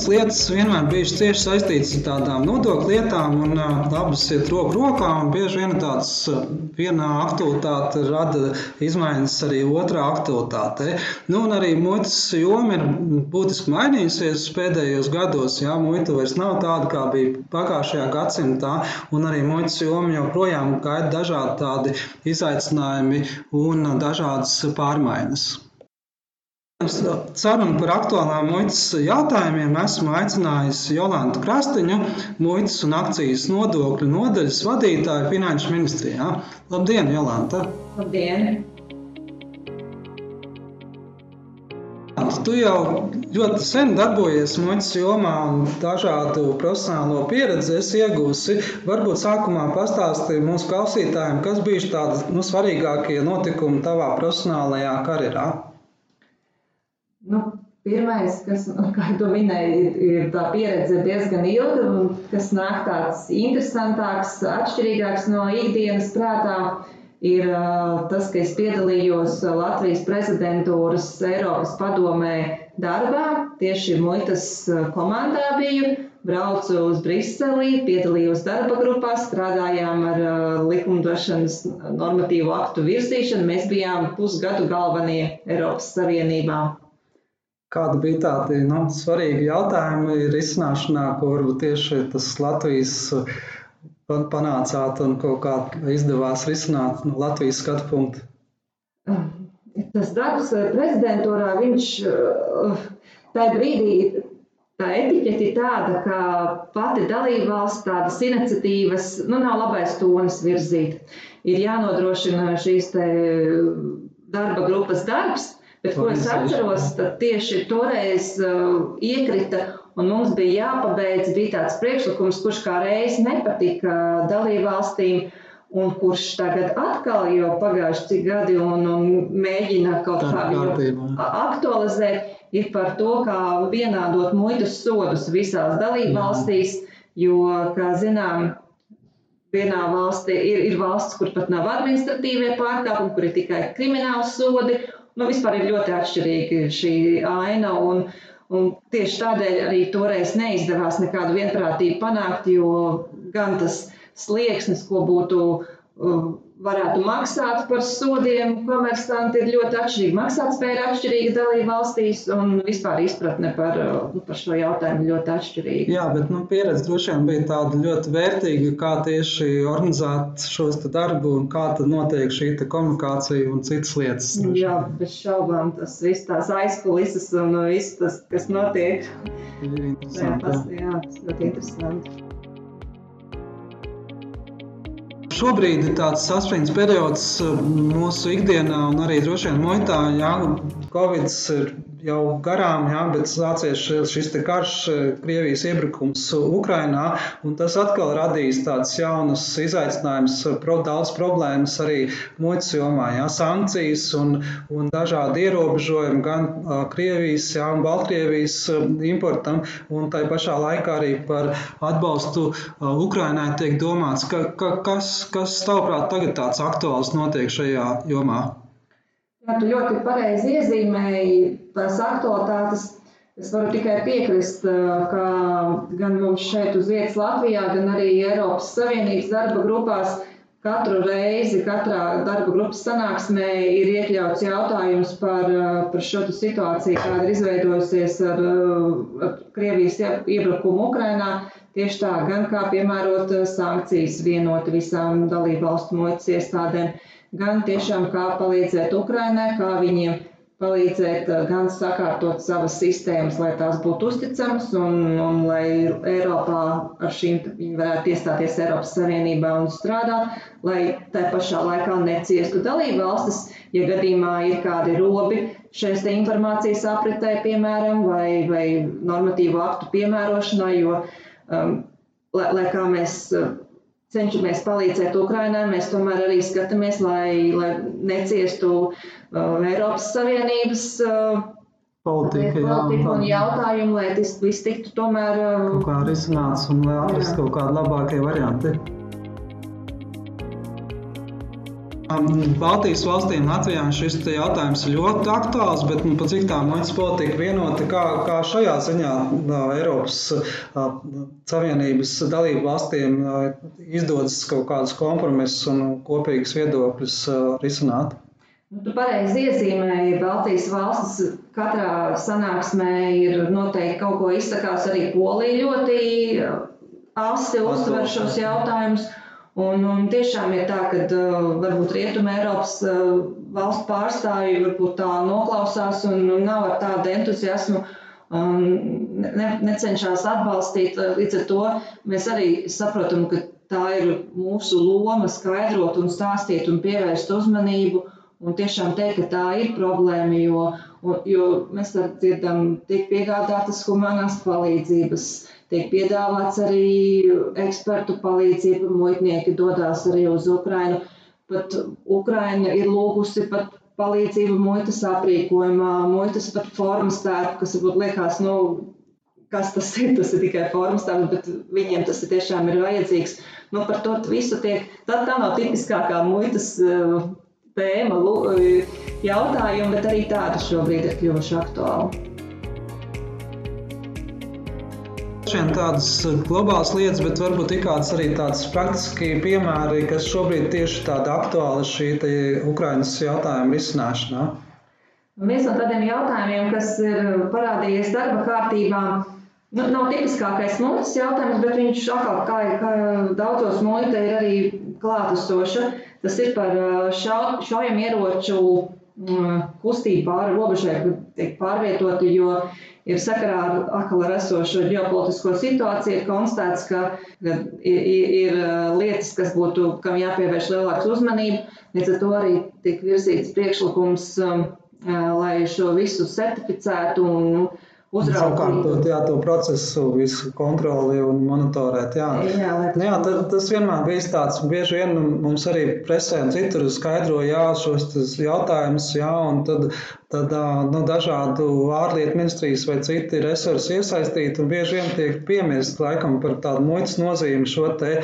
lietas vienmēr bijušas cieši saistītas ar tādām nodokļu lietām, un abas iet roku rokā. Bieži vien tāds viena aktivitāte rada izmaiņas arī otrā aktivitātē. Nu, arī muitas joma ir būtiski mainījusies pēdējos gados. Jā, muita vairs nav tāda, kā bija pagājušajā gadsimtā, un arī muitas joma joprojām gaida dažādi izaicinājumi un dažādas pārmaiņas. Sarunu par aktuālām muitas jautājumiem esmu aicinājis Jolantu Krastiņu, muitas un akcijas nodokļu nodaļas vadītāju Finanšu ministrijā. Labdien, Jolanta! Labdien! Tu jau ļoti sen darbojies muitas jomā un dažādu profesionālo pieredzi esi iegūsi. Varbūt sākumā pastāstīja mūsu klausītājiem, kas bija tādi nu, svarīgākie notikumi tavā profesionālajā karjerā. Nu, Pirmais, kas, kā jau minēju, ir, ir tā pieredze diezgan ilga, kas nāk tāds interesantāks, atšķirīgāks no ikdienas prātā, ir tas, ka es piedalījos Latvijas prezidentūras Eiropas padomē darbā. Tieši muitas komandā biju, braucu uz Briseli, piedalījos darba grupā, strādājām ar likumdošanas normatīvu aktu virzīšanu. Mēs bijām pusgadu galvenie Eiropas Savienībā kādi bija tādi nu, svarīgi jautājumi risināšanā, ko varbūt tieši tas Latvijas panācāt un kā izdevās risināt no Latvijas skatu punkta? Tas darbs uh, prezidentūrā, viņš uh, tajā brīdī tā etiķete ir tāda, ka pati dalībvalsts tādas iniciatīvas nu, nav labais tonis virzīt. Ir jānodrošina šīs darba grupas darbs, Bet, ko es atceros, tad tieši toreiz uh, iekrita, un mums bija jāpabeidz, bija tāds priekšlikums, kurš kā reiz nepatika dalībvalstīm, un kurš tagad atkal jau pagājuši cik gadi un, un mēģina kaut kā aktualizēt, ir par to, kā vienādot muitas sodus visās dalībvalstīs, jo, kā zinām, vienā valstī ir, ir valsts, kur pat nav administratīvie pārkāpumi, kur ir tikai krimināli sodi, nu, vispār ir ļoti atšķirīga šī aina. Un, un tieši tādēļ arī toreiz neizdevās nekādu vienprātību panākt, jo gan tas slieksnis, ko būtu um, varētu maksāt par sodiem, komersanti ir ļoti atšķirīgi. Maksātspēja ir atšķirīga dalība valstīs, un vispār izpratne par, nu, par šo jautājumu ļoti atšķirīga. Jā, bet nu, pieredze droši vien bija tāda ļoti vērtīga, kā tieši organizēt šos darbu un kā tad notiek šī komunikācija un citas lietas. Jā, bez šaubām tas viss tās aizkulises un viss tas, kas notiek. Ir interesanti. Jā, jā tas ļoti interesanti. Šobrīd ir tāds saspringts periods uh, mūsu ikdienā, un arī droši vien muitā, ja Covid ir jau garām, jā, bet sācies šis karš, Krievijas iebrukums Ukrainā, un tas atkal radīs tādas jaunas izaicinājumus, pro, daudz problēmas arī muitas jomā, jā, sankcijas un, un dažādi ierobežojumi gan Krievijas, jā, un Baltkrievijas importam, un tai pašā laikā arī par atbalstu Ukrainai tiek domāts, ka, ka, kas, kas tavuprāt tagad tāds aktuāls notiek šajā jomā? Jā, tu ļoti pareizi iezīmēji tās aktualitātes. Es varu tikai piekrist, ka gan mums šeit uz vietas Latvijā, gan arī Eiropas Savienības darba grupās katru reizi, katrā darba grupas sanāksmē ir iekļauts jautājums par, par šo situāciju, kāda ir izveidojusies ar, ar Krievijas iebrukumu Ukrainā. Tieši tā, gan kā piemērot sankcijas vienot visām dalību valstu muitas iestādēm, gan tiešām kā palīdzēt Ukrainai, kā viņiem palīdzēt gan sakārtot savas sistēmas, lai tās būtu uzticamas un, un lai Eiropā ar šīm viņi varētu iestāties Eiropas Savienībā un strādāt, lai tā pašā laikā neciestu dalību valstis, ja gadījumā ir kādi robi šeit informācijas apritē, piemēram, vai, vai normatīvu aktu piemērošanai, jo, um, lai, lai kā mēs cenšamies palīdzēt Ukrainai, mēs tomēr arī skatāmies, lai, lai neciestu uh, Eiropas Savienības uh, politika, politika un jautājumu, lai tas viss tiktu tomēr uh, kaut kā risināts un lai atrastu kaut kādu labākie varianti. Baltijas valstīm Latvijā šis jautājums ir ļoti aktuāls, bet nu, cik tā muitas politika vienota, kā, kā šajā ziņā Eiropas Savienības dalību valstīm izdodas kaut kādus kompromisus un kopīgus viedokļus risināt? Nu, tu pareizi iezīmēji, Baltijas valstis katrā sanāksmē ir noteikti kaut ko izsakās. Arī Polija ļoti asi uztver šos jautājumus. Un, un tiešām ir tā, ka uh, varbūt Rietumē Eiropas uh, valstu pārstāvji varbūt tā noklausās un, nav ar tādu entuziasmu um, ne, necenšas atbalstīt. Līdz ar to mēs arī saprotam, ka tā ir mūsu loma skaidrot un stāstīt un pievērst uzmanību. Un tiešām teikt, ka tā ir problēma, jo, jo mēs dzirdam, tiek piegādātas humanās palīdzības Tiek piedāvāts arī ekspertu palīdzība, muitnieki dodas arī uz Ukrajinu. Pat Ukraina ir lūgusi pat palīdzību muitas aprīkojumā, muitas pat formas tērpu, kas varbūt liekas, nu, kas tas ir. Tas ir tikai formas tērps, bet viņiem tas tiešām ir vajadzīgs. Nu, par to visu tiek. Tā, tā nav tipiskākā muitas uh, tēma, jautājuma, bet arī tāda šobrīd ir kļuvuši aktuāla. Vien tādas eh, globālas lietas, bet varbūt ir kāds arī tāds praktiski piemēri, kas šobrīd tieši tāda aktuāla šī Ukrainas jautājuma risināšanā. Viens no tādiem jautājumiem, kas ir parādījies darba kārtībā, nu, nav tipiskākais muitas jautājums, bet viņš atkal, kā, kā daudzos muita, ir arī klātesoša. Tas ir par eh, šaujamieroču mm, kustību pāri robežai, kur tiek pārvietoti, jo ir sakarā ar atkal ar esošo ģeopolitisko situāciju ir konstatēts, ka ir, ir lietas, kas būtu, kam jāpievērš lielāks uzmanība. Līdz ar to arī tiek virzīts priekšlikums, lai šo visu certificētu un nu, Sakārtot jā, to procesu, visu kontroli un monitorēt. Jā, jā, nu, jā tas vienmēr bija tāds. Bieži vien mums arī presē un citur skaidroja šos jautājumus, jā, un tad tad nu, dažādu ārlietu ministrijas vai citi resursi iesaistīti un bieži vien tiek piemirst laikam par tādu muitas nozīmi šo te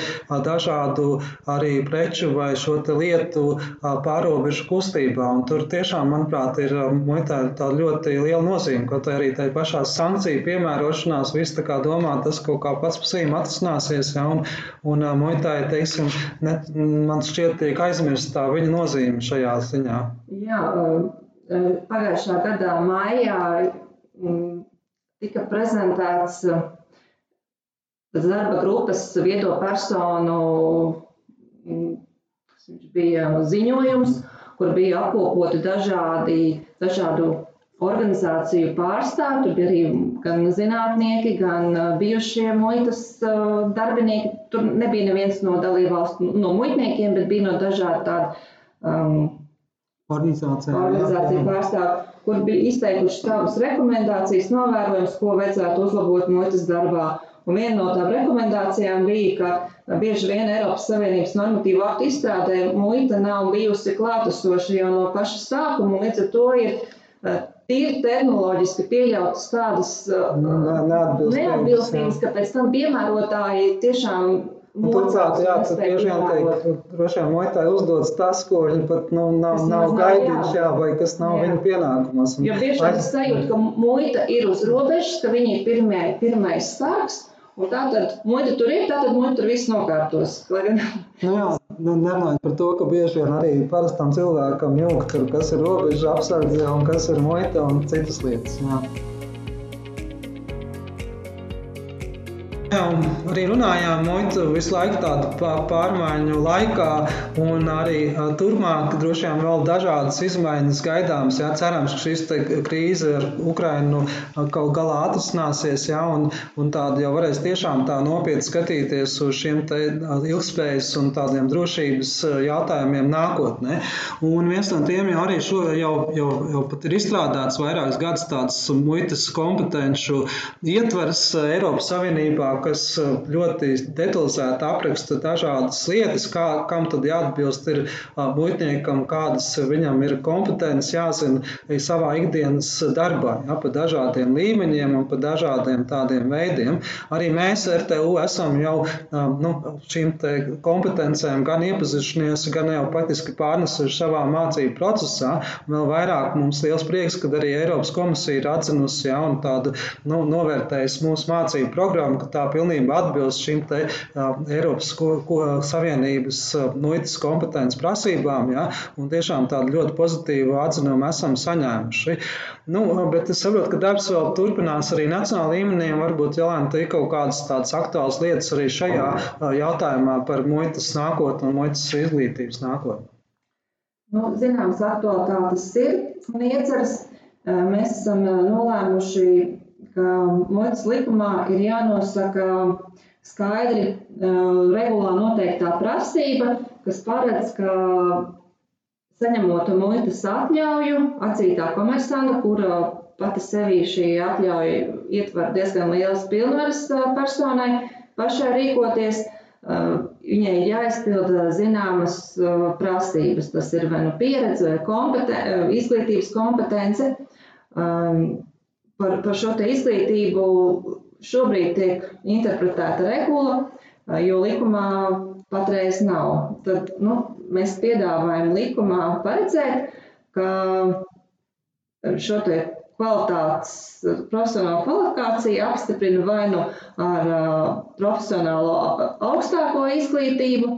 dažādu arī preču vai šo te lietu pārobežu kustībā. Un tur tiešām, manuprāt, ir muitā tāda ļoti liela nozīme, kaut arī tai pašā sankciju piemērošanās viss tā kā domā, tas kaut kā pats par sevi atrisināsies, ja, un, un muitai, teiksim, ne, man šķiet tiek aizmirstā viņa nozīme šajā ziņā. Jā, pagājušā gada maijā mm, tika prezentēts darba grupas viedo personu mm, bija ziņojums, kur bija apkopoti dažādi, dažādu organizāciju pārstāvji. Tur bija arī gan zinātnieki, gan bijušie muitas darbinieki. Tur nebija neviens no dalībvalstu no muitniekiem, bet bija no dažādu tādu um, organizācija, organizācija pārstāv, kur bija izteikuši savas rekomendācijas, novērojums, ko vajadzētu uzlabot muitas darbā. Un viena no tām rekomendācijām bija, ka bieži vien Eiropas Savienības normatīvu aktu izstrādē muita nav bijusi klātesoša jau no paša sākuma, līdz ar to ir eh, tīri tehnoloģiski pieļautas tādas eh, neatbilstības, ka pēc tam piemērotāji tiešām Turklāt, jā, tas bieži vien tiek, droši vien muitai uzdodas tas, ko viņi pat nu, nav, nav gaidījuši, jā, vai kas nav jā. viņu pienākumos. Jo bieži vien tas sajūt, ka muita ir uz robežas, ka viņi pirmie, pirmais sāks, un tātad muita tur ir, tātad muita tur viss nokārtos. Nu jā, nu, nerunājot par to, ka bieži vien arī parastam cilvēkam jūg tur, kas ir robeža apsardze un kas ir muita un citas lietas. Jā. Jā, arī runājām, muita visu laiku tāda pārmaiņu laikā, un arī turpmāk droši vien vēl dažādas izmaiņas gaidāmas. Jā, cerams, ka šis krīze ar Ukrainu kaut galā atrisināsies, jā, un, un tāda jau varēs tiešām tā nopietni skatīties uz šiem ilgspējas un tādiem drošības jautājumiem nākotnē. Un viens no tiem jau arī šo, jau, jau, jau pat ir izstrādāts vairākus gadus tāds muitas kompetenču ietvers Eiropas Savienībā, kas ļoti detalizēti apraksta dažādas lietas, kā, kam tad jāatbilst ir muitniekam, kādas viņam ir kompetences jāzina savā ikdienas darbā, ja, pa dažādiem līmeņiem un pa dažādiem tādiem veidiem. Arī mēs RTU esam jau nu, šīm kompetencēm gan iepazišanies, gan jau praktiski pārnesuši savā mācību procesā. Vēl vairāk mums liels prieks, ka arī Eiropas komisija ir atzinusi ja, un tādu nu, novērtējusi mūsu mācību programmu, ka tā pilnībā atbilst šīm te, uh, Eiropas ko, ko, Savienības uh, muitas kompetences prasībām. Ja, tiešām tādu ļoti pozitīvu atzinumu esam saņēmuši. Nu, bet es saprotu, ka darbs vēl turpinās arī nacionālā līmenī. Varbūt Jālēna ir kaut kādas tādas aktuālas lietas arī šajā jautājumā par muitas nākotni un muitas izglītības nākotni. Nu, zināmas aktualitātes ir un ieceras. Mēs esam nolēmuši, ka muitas likumā ir jānosaka skaidri regulā noteiktā prasība, kas paredz, ka saņemot muitas atļauju, atzītā komersanta, kura pati sevī šī atļauja ietver diezgan lielas pilnvaras personai pašai rīkoties, viņai ir jāizpilda zināmas prasības. Tas ir vai nu pieredze, vai kompeten izglītības kompetence. Par, par šo izglītību šobrīd tiek interpretēta regula, jo likumā patreiz nav. Tad, nu, mēs piedāvājam likumā paredzēt, ka šo kvalitātes, profesionālo kvalifikāciju apstiprina vai nu ar profesionālo augstāko izglītību,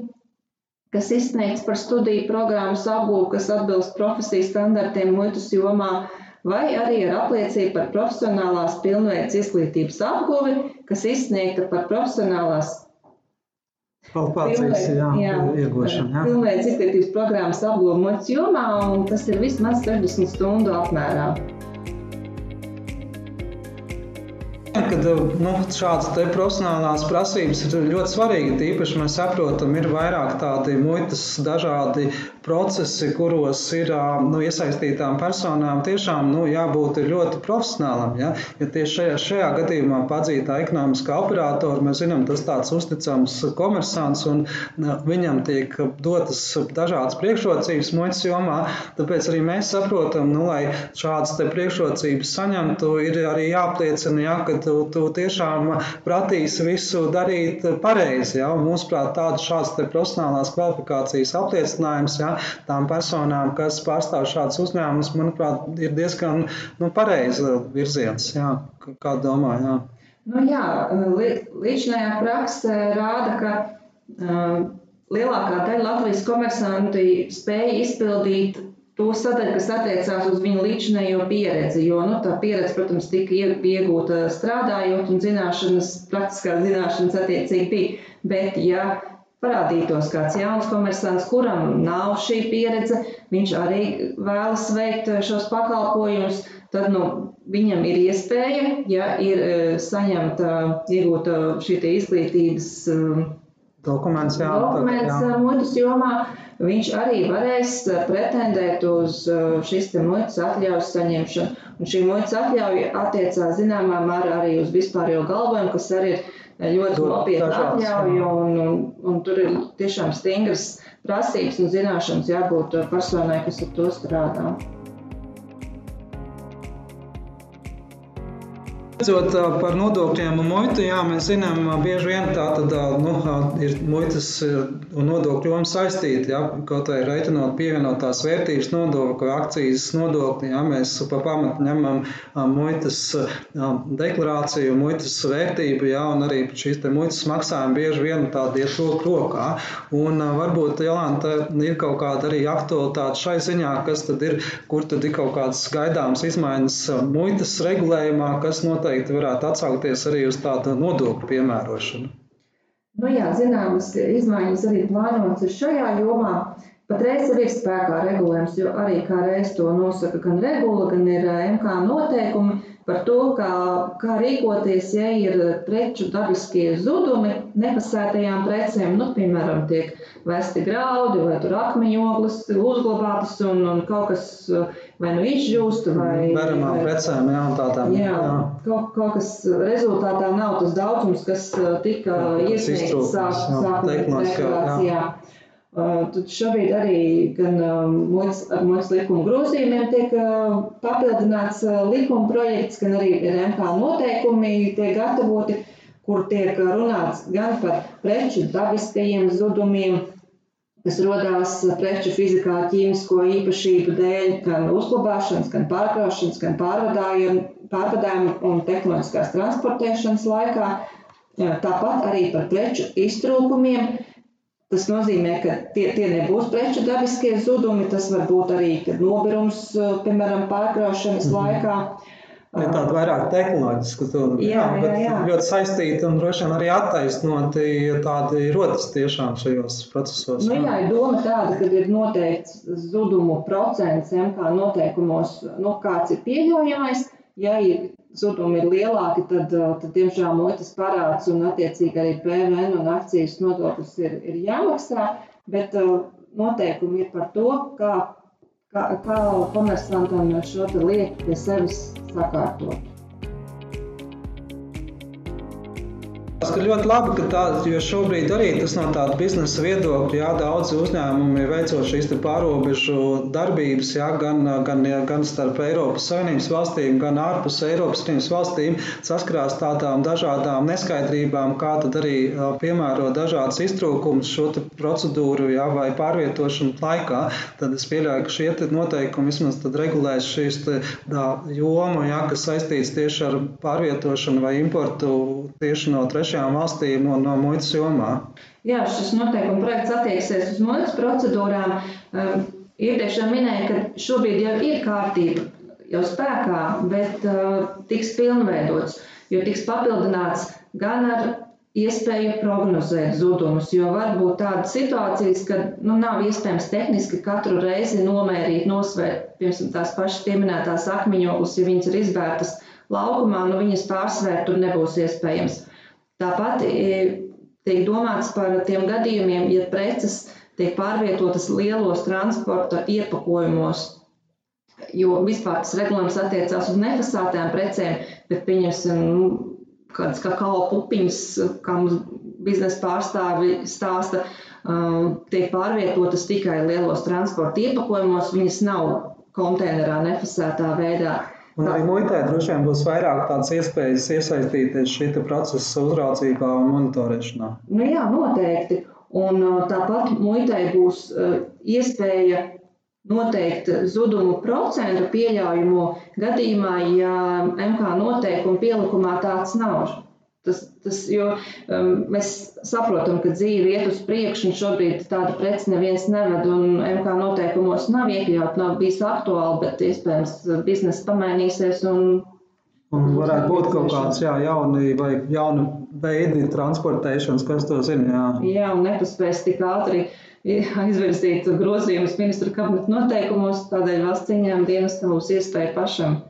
kas izsniegts par studiju programmas apgūvu, kas atbilst profesijas standartiem muitas jomā, vai arī ar apliecību par profesionālās pilnveids izglītības apguvi, kas izsniegta par profesionālās Kvalifikācijas jā, jā. Pilnveids izglītības programmas apguva muitas jomā, un tas ir vismaz 60 stundu apmērā. Kad nu, šādas profesionālās prasības ir ļoti svarīgi, tīpaši mēs saprotam, ir vairāk tādi muitas dažādi procesi, kuros ir nu, iesaistītām personām, tiešām nu, jābūt ļoti profesionālam. Ja, ja tieši šajā, šajā gadījumā padzītā ekonomiskā operatora, mēs zinām, tas tāds uzticams komersants un viņam tiek dotas dažādas priekšrocības muitas jomā, tāpēc arī mēs saprotam, nu, lai šādas priekšrocības saņemtu, ir arī jāpliecina, ja, ka tu, tu tiešām pratīsi visu darīt pareizi. Ja, mūsuprāt, tādas šādas profesionālās kvalifikācijas apliecinājums, ja, tām personām, kas pārstāv šādus uzņēmumus, manuprāt, ir diezgan nu, pareizs virziens. Jā, kā domā? Jā. Nu, jā, līdzinājā prakse rāda, ka uh, lielākā daļa Latvijas komersanti spēja izpildīt to sadaļu, kas attiecās uz viņu līdzinējo pieredzi. Jo nu, tā pieredze, protams, tika iegūta strādājot, un zināšanas, praktiskās zināšanas attiecīgi bija. Bet, ja parādītos kāds jauns komersants, kuram nav šī pieredze, viņš arī vēlas veikt šos pakalpojumus, tad nu, viņam ir iespēja, ja ir e, saņemta, iegūta šī izglītības e, dokuments, jā, dokuments jā. E, muitas jomā, viņš arī varēs pretendēt uz šīs muitas atļaujas saņemšanu. Un šī muitas atļauja attiecās zināmā mērā arī uz vispārējo galvojumu, kas arī ir ļoti nopietna atļauja, un, un, un tur ir tiešām stingras prasības un zināšanas jābūt personai, kas ar to strādā. Redzot par nodokļiem un muitu, jā, mēs zinām, bieži vien tā tad, nu, ir muitas un nodokļu joma saistīta. Ja, kaut vai reiķinot pievienotās vērtības nodokli, akcijas nodokļi, ja, mēs pa pamatu ņemam muitas deklarāciju, muitas vērtību, ja, un arī šīs muitas maksājumi bieži vien tādi iet roku rokā. Un varbūt, Jolanta, ir kaut kāda arī aktualitāte šai ziņā, kas tad ir, kur tad ir kaut kādas gaidāmas izmaiņas muitas regulējumā, kas noteikti noteikti varētu atsaukties arī uz tādu nodokļu piemērošanu. Nu jā, zināmas izmaiņas arī plānotas šajā jomā. Patreiz ir spēkā regulējums, jo arī kā reiz to nosaka gan regula, gan ir MK noteikumi par to, kā, kā rīkoties, ja ir preču dabiskie zudumi nepasētajām precēm. Nu, piemēram, tiek vesti graudi vai akmeņoglis uzglabātas un, un kaut kas vai nu izžūst vai... Veramām precēm, jā, un tādām. Jā, jā. Kaut, kaut kas rezultātā nav tas daudzums, kas tika iesniegts sākumā deklarācijā. Tad šobrīd arī gan ar muitas likuma grozījumiem tiek papildināts likuma projekts, gan arī MK noteikumi tiek gatavoti, kur tiek runāts gan par preču dabiskajiem zudumiem, kas rodās preču fizikā, ķīmisko īpašību dēļ, gan uzglabāšanas, gan pārkraušanas, gan pārvadājuma un tehnoloģiskās transportēšanas laikā. Tāpat arī par preču iztrūkumiem. Tas nozīmē, ka tie, tie nebūs preču dabiskie zudumi. Tas var būt arī nobirums, piemēram, pārkraušanas -hmm. laikā. Tāda vairāk tehnoloģiska, jā, jā, jā, ļoti saistīta un droši vien arī attaisnoti, tādi rodas tiešām šajos procesos. Nu, jā, doma tāda, ka ir noteikts zudumu procents MK noteikumos, nu, kāds ir pieļaujamais. Ja ir zudumi ir lielāki, tad, tad diemžēl muitas parāds un attiecīgi arī PVN un akcijas nodoklis ir, ir jāmaksā, bet noteikumi ir par to, kā kā, kā komersantam šo lietu pie sevis sakārtot. Tas ir ļoti labi, ka tā, jo šobrīd arī tas no tāda biznesa viedokļa, jā, daudzi uzņēmumi veicot šīs pārobežu darbības, jā, gan, gan, gan starp Eiropas Savienības valstīm, gan ārpus Eiropas Savienības valstīm, saskarās tādām dažādām neskaidrībām, kā tad arī piemēro dažādas iztrūkumus šo procedūru jā, vai pārvietošanu laikā. Tad es pieļauju, ka šie noteikumi vismaz regulēs šīs jomu, jā, kas saistīts tieši ar pārvietošanu vai importu tieši no trešajām trešajām valstīm un no muitas jomā? Jā, šis noteikuma projekts attieksies uz muitas procedūrām. Um, iepriekš jau minēju, ka šobrīd jau ir kārtība jau spēkā, bet uh, tiks pilnveidots, jo tiks papildināts gan ar iespēju prognozēt zudumus, jo var būt tādas situācijas, ka nu, nav iespējams tehniski katru reizi nomērīt, nosvērt, piemēram, tās pašas pieminētās akmeņogles, ja viņas ir izbērtas laukumā, nu viņas pārsvērt tur nebūs iespējams. Tāpat e, tiek domāts par tiem gadījumiem, ja preces tiek pārvietotas lielos transporta iepakojumos, jo vispār tas regulējums attiecās uz nefasētām precēm, bet pieņemsim nu, kādas kā kaula pupiņas, kā mums biznesa pārstāvi stāsta, tiek pārvietotas tikai lielos transporta iepakojumos, viņas nav konteinerā nefasētā veidā. Un arī muitai droši vien būs vairāk tādas iespējas iesaistīties šī procesa uzraudzībā un monitorēšanā. Nu jā, noteikti. Un uh, tāpat muitai būs uh, iespēja noteikt zudumu procentu pieļaujamo gadījumā, ja MK noteikuma pielikumā tāds nav. Tas, jo um, mēs saprotam, ka dzīve iet uz priekšu, un šobrīd tāda preci neviens neved, un MK noteikumos nav iekļaut, nav bijis aktuāli, bet iespējams biznesa pamainīsies. Un, un varētu būt kaut kāds jā, jauni vai jauni veidi transportēšanas, kas to zina. Jā, jā un nepaspēs tik ātri izvirzīt grozījumus ministru kabineta noteikumos, tādēļ valsts cīņām dienestam būs iespēja pašam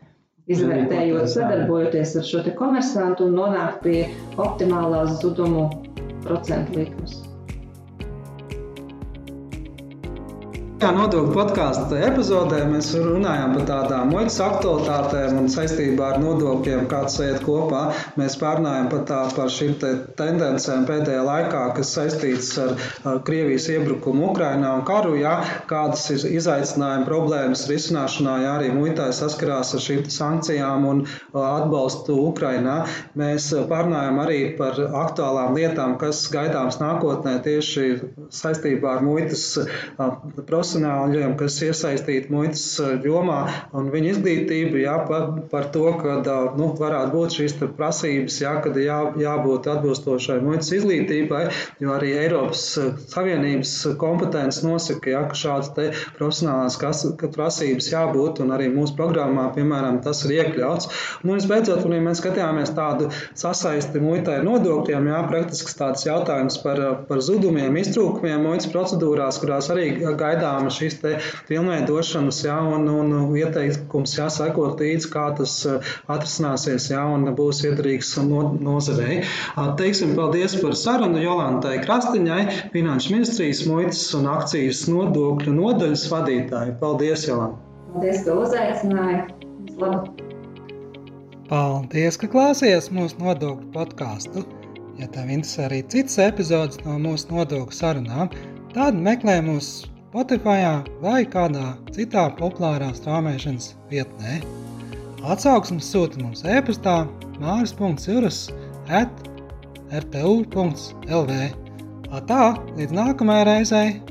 izvērtējot, sadarbojoties ar šo komersantu un nonākt pie optimālās zudumu procentu likmes. Jā, nodokļu podkāstu epizodē mēs runājām par tādām muitas aktualitātēm un saistībā ar nodokļiem, kāds iet kopā. Mēs pārnājām par, tā, par šīm te tendencēm pēdējā laikā, kas saistītas ar, ar Krievijas iebrukumu Ukrainā un karu, jā, kādas ir izaicinājumi problēmas risināšanā, jā, arī muitai saskarās ar šīm sankcijām un atbalstu Ukrainā. Mēs pārnājām arī par aktuālām lietām, kas gaidāms nākotnē tieši saistībā ar muitas procesu profesionāļiem, kas iesaistīti muitas jomā, un viņu izglītību jā, par, par to, ka nu, varētu būt šīs prasības, jā, kad jā, jābūt atbilstošai muitas izglītībai, jo arī Eiropas Savienības kompetence nosaka, jā, ka šādas profesionālās prasības jābūt, un arī mūsu programmā, piemēram, tas ir iekļauts. Nu, visbeidzot, ja mēs skatījāmies tādu sasaisti muitai ar nodokļiem, jā, praktiski tāds jautājums par, par zudumiem, iztrūkumiem muitas procedūrās, kurās arī gaidāma šīs pilnveidošanas, jā, un, un ieteikums jāsakot līdz, kā tas uh, atrisināsies, jā, un būs iedarīgs no, nozarei. Teiksim paldies par sarunu Jolantai Krastiņai, Finanšu ministrijas muitas un akcijas nodokļu nodaļas vadītāji. Paldies, Jolanta! Paldies, ka uzaicināji! Labu! Paldies, ka klausījāties mūsu nodokļu podkāstu! Ja tev interesē arī citas epizodes no mūsu nodokļu sarunām, tad meklē mūs Spotify vai kādā citā populārā straumēšanas vietnē. Atsauksmes sūta mums e-pastā māris.cirus at rtu.lv. Tā, līdz nākamajai reizei!